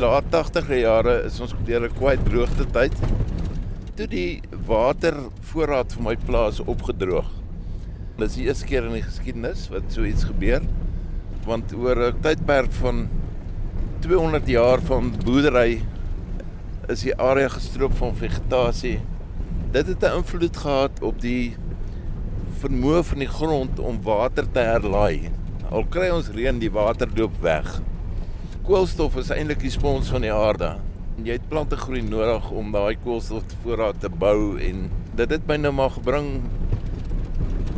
laat 80er jare is ons deur 'n kwai droogte tyd. Toe die watervoorraad vir my plaas opgedroog. Dit is die eerste keer in die geskiedenis wat so iets gebeur. Want oor 'n tydperk van 200 jaar van boerdery is die area gestroop van vegetasie. Dit het 'n invloed gehad op die vermoë van die grond om water te herlaai. Al kry ons reën, die water loop weg koolstof is eintlik die spons van die aarde. Jy het plante groei nodig om daai koolstofvoorraad te bou en dit het my nou maar gebring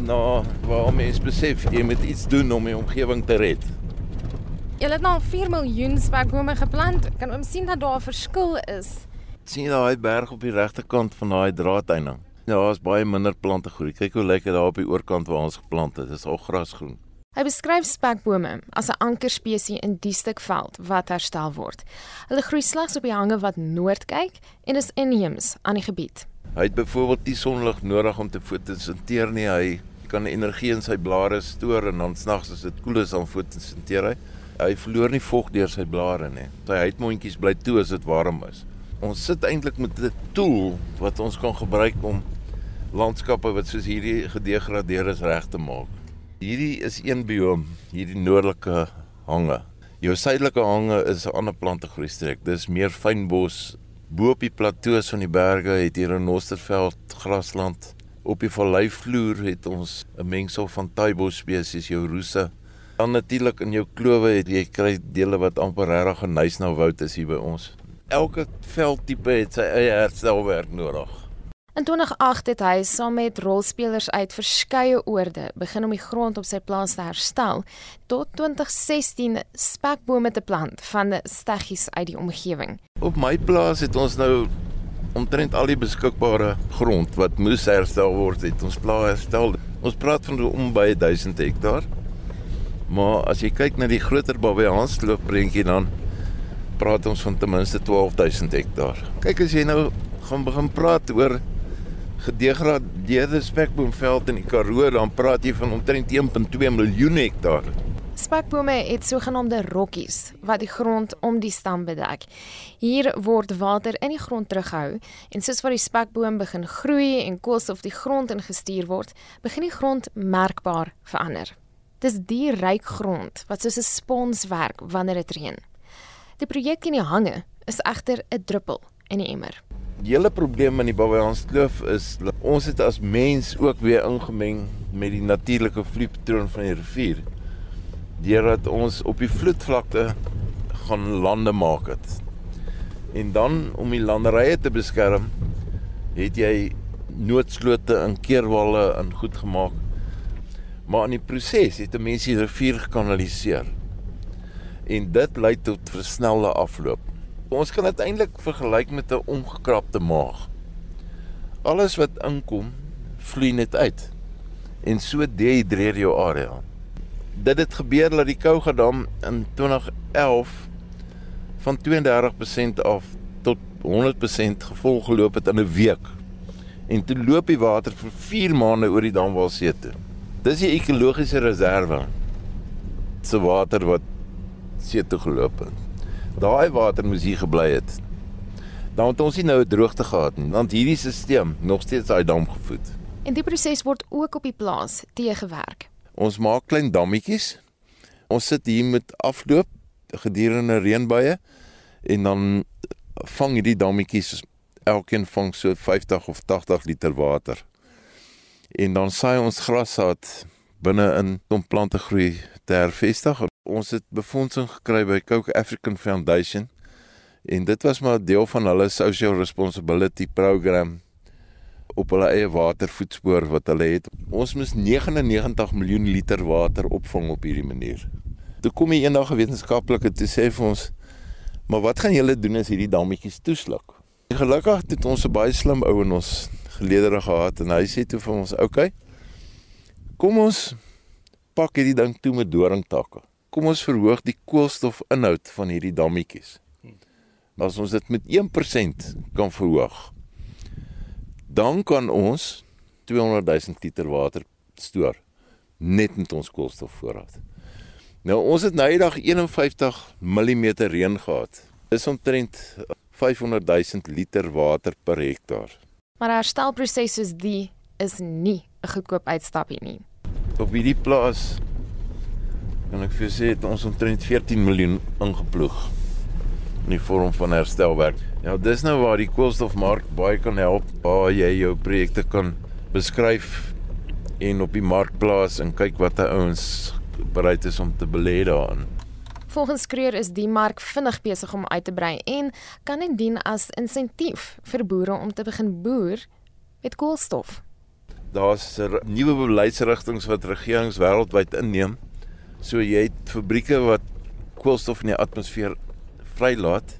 na waar mens besef jy moet iets doen om die omgewing te red. Jy het nou 4 miljoen spekbome geplant. Kan ons sien dat daar 'n verskil is? sien daai berg op die regterkant van daai draadeining. Ja, daar's baie minder plante groei. Kyk hoe lyk dit daar op die oorkant waar ons geplant het. Dit is al grasgroen. Hy beskryf spekbome as 'n ankerspesie in die stuk veld wat herstel word. Hulle groei slegs op die hange wat noord kyk en is inheems aan die gebied. Hy het byvoorbeeld nie sonlig nodig om te fotosinteer nie. Hy kan energie in sy blare stoor en dan snags as dit koel is dan fotosinteer hy. Hy verloor nie vog deur sy blare nie. Sy huidmondjies bly toe as dit warm is. Ons sit eintlik met 'n tool wat ons kan gebruik om landskappe wat soos hierdie gedegradeer is reg te maak. Hierdie is een biom, hierdie noordelike hange. Jou suidelike hange is 'n ander plantegroei streek. Dis meer fynbos. Bo op die plateaus van die berge het hier 'n nosterveld grasland. Op die valleivloer het ons 'n mengsel van taibos spesies, jou roese. Dan natuurlik in jou klowe het jy kry dele wat amper regtig 'n nysna woud is hier by ons. Elke veldtipe het sy eie herstelwerk nodig. In 2008 het hy saam met rolspelers uit verskeie oorde begin om die grond op sy plaas te herstel tot 2016 spekbome te plant van steggies uit die omgewing. Op my plaas het ons nou omtrent al die beskikbare grond wat moes herstel word, het ons plaas herstel. Ons praat van om by 1000 hektaar. Maar as jy kyk na die groter Babiaansloop prentjie dan praat ons van ten minste 12000 hektaar. Kyk as jy nou gaan begin praat oor gedegradeerde spekboomveld in die Karoo, dan praat jy van omtrent 1.2 miljoen hektaar. Spekbome het sogenaamde rokkies wat die grond om die stam bedek. Hier word water in die grond terughou en soos wat die spekboom begin groei en koolstof die grond ingestuur word, begin die grond merkbaar verander. Dis die ryk grond wat soos 'n spons werk wanneer dit reën. Die projek in die hange is egter 'n druppel in die emmer. Hele probleem in die Babajanskloof is ons het as mens ook weer ingemeng met die natuurlike vloeipatroon van die rivier. Deurdat ons op die vloedvlakte gaan lande maak het. En dan om die landerye te beskerm, het jy noodslote en keerwalle in goed gemaak. Maar in die proses het mense die rivier gekanaliseer. En dit lei tot versnelde afloop. Ons kan dit eintlik vergelyk met 'n omgekrapte maag. Alles wat inkom, vloei net uit. En so dehydreer jou area. Dit het gebeur dat die Kougadam in 2011 van 32% af tot 100% gevol geloop het in 'n week. En toe loop die water vir 4 maande oor die damwalsee toe. Dis die ekologiese reserve. Se water wat see toe geloop het. Daai water moes hier gebly het. Dan het ons nie nou 'n droogte gehad nie, want hierdie stelsel nog steeds daai dam gevoed. En die proses word ook op die plaas teëgewerk. Ons maak klein dammetjies. Ons sit hier met afloop gedurende reënbuie en dan vang hierdie dammetjies elkeen vang so 50 of 80 liter water. En dan saai ons grassaad binne in om plante groei te hervestig. Ons het befondsing gekry by Coke African Foundation en dit was maar deel van hulle social responsibility program op hulle eie watervoetspoor wat hulle het. Ons moes 99 miljoen liter water opvang op hierdie manier. Toe kom hier eendag 'n wetenskaplike te sê vir ons, "Maar wat gaan julle doen as hierdie dammetjies toesluk?" Gelukkig het ons 'n baie slim ou in ons geleedere gehad en hy sê toe vir ons, "Oké. Okay, kom ons pak hierdie ding toe met doringtakke." Kom ons verhoog die koolstofinhoud van hierdie dammetjies. Maar as ons dit met 1% kan verhoog, dan kan ons 200 000 liter water stoor net met ons koolstofvoorraad. Nou ons het nou eendag 51 mm reën gehad Dis omtrent 500 000 liter water per hektaar. Maar 'n herstelproses soos die is nie 'n goedkoop uitstapie nie. Op hierdie plaas kan ek vir jou sê het ons omtrent 14 miljoen ingeploeg in die vorm van herstelwerk. Ja, dis nou waar die koolstofmark baie kan help, waar jy jou projekte kan beskryf en op die mark plaas en kyk wat die ouens bereid is om te belê daarin. Volgens Kreer is die mark vinnig besig om uit te brei en kan dit dien as insentief vir boere om te begin boer met koolstof. Daar's nuwe beleidsrigtinge wat regerings wêreldwyd inneem. So jy het fabrieke wat koolstof in die atmosfeer vrylaat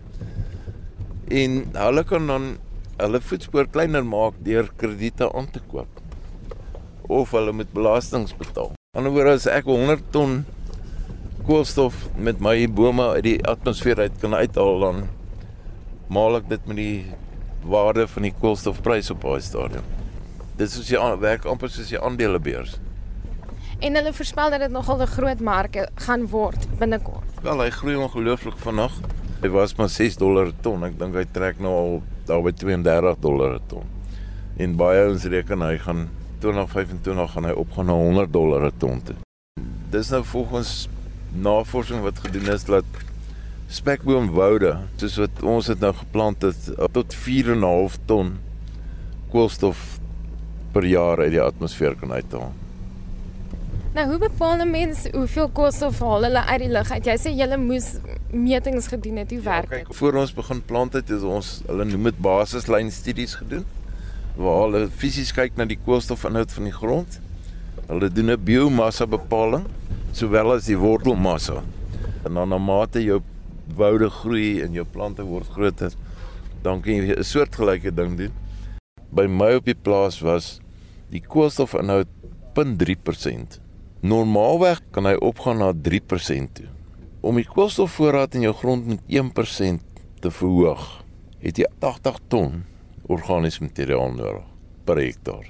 en hulle kan dan hulle voetspoor kleiner maak deur krediete aan te koop of hulle moet belastings betaal. Aan die ander wyse as ek 100 ton koolstof met my bome uit die atmosfeer uit kan uithaal dan maal ek dit met die waarde van die koolstofprys op daai stadium. Dit is jy werk amper soos jy aandelebeurs. En hulle voorspel dat dit nogal 'n groot mark gaan word binnekort. Wel, hy groei ongelooflik vinnig. Hy was maar 6 dollar per ton. Ek dink hy trek nou al daar by 32 dollar per ton. En baie ons reken hy gaan 2025 gaan hy opgaan na 100 dollar per ton toe. Dis nou volgens navorsing wat gedoen is dat spekboomwoude, soos wat ons dit nou geplant het, tot 4.5 ton koolstof per jaar uit die atmosfeer kan uithaal. Nou, hoe bepaal 'n mens hoeveel koolstof haal hulle uit die lug uit? Jy sê jy moes metings gedoen het, hoe ja, werk dit? Ja, voor ons begin plant het, het ons hulle noem dit basislyn studies gedoen waar hulle fisies kyk na die koolstofinhoud van die grond. Hulle doen 'n biomassa bepaling sowel as die wortelmassa. En dan na mate jou woude groei en jou plante word groter, dan kan jy 'n soortgelyke ding doen. By my op die plaas was die koolstofinhoud 0.3%. Normaalweg kan hy opgaan na 3% toe. Om die koolstofvoorraad in jou grond met 1% te verhoog, het jy 80 ton organiese materiaal nodig per hektaar.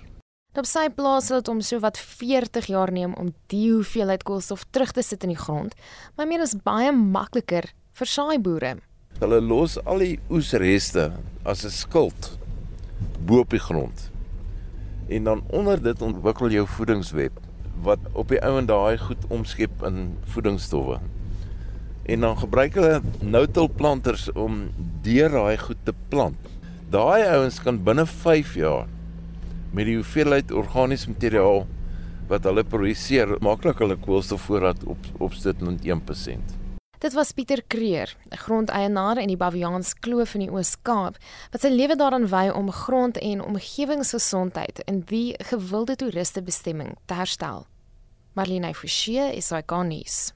Op sy plaas sal dit om so wat 40 jaar neem om die hoeveelheid koolstof terug te sit in die grond, maar meer is baie makliker vir saai boere. Hulle los al die oesreste as 'n skild bo op die grond. En dan onder dit ontwikkel jou voedingsweb wat op die ouend daai goed omskep in voedingsstowwe. En dan gebruik hulle no-till planters om deur daai goed te plant. Daai ouens kan binne 5 jaar met die hoeveelheid organiese materiaal wat hulle produseer, maklik hulle koolstofvoorraad op opsit met 1%. Dit was Pieter Kreer, 'n grondeienaar in die Baviaans Kloof in die Oos-Kaap, wat sy lewe daaraan wy om grond- en omgewingsgesondheid in die gewilde toeristebestemming te herstel. Marlene Forsie is nuus.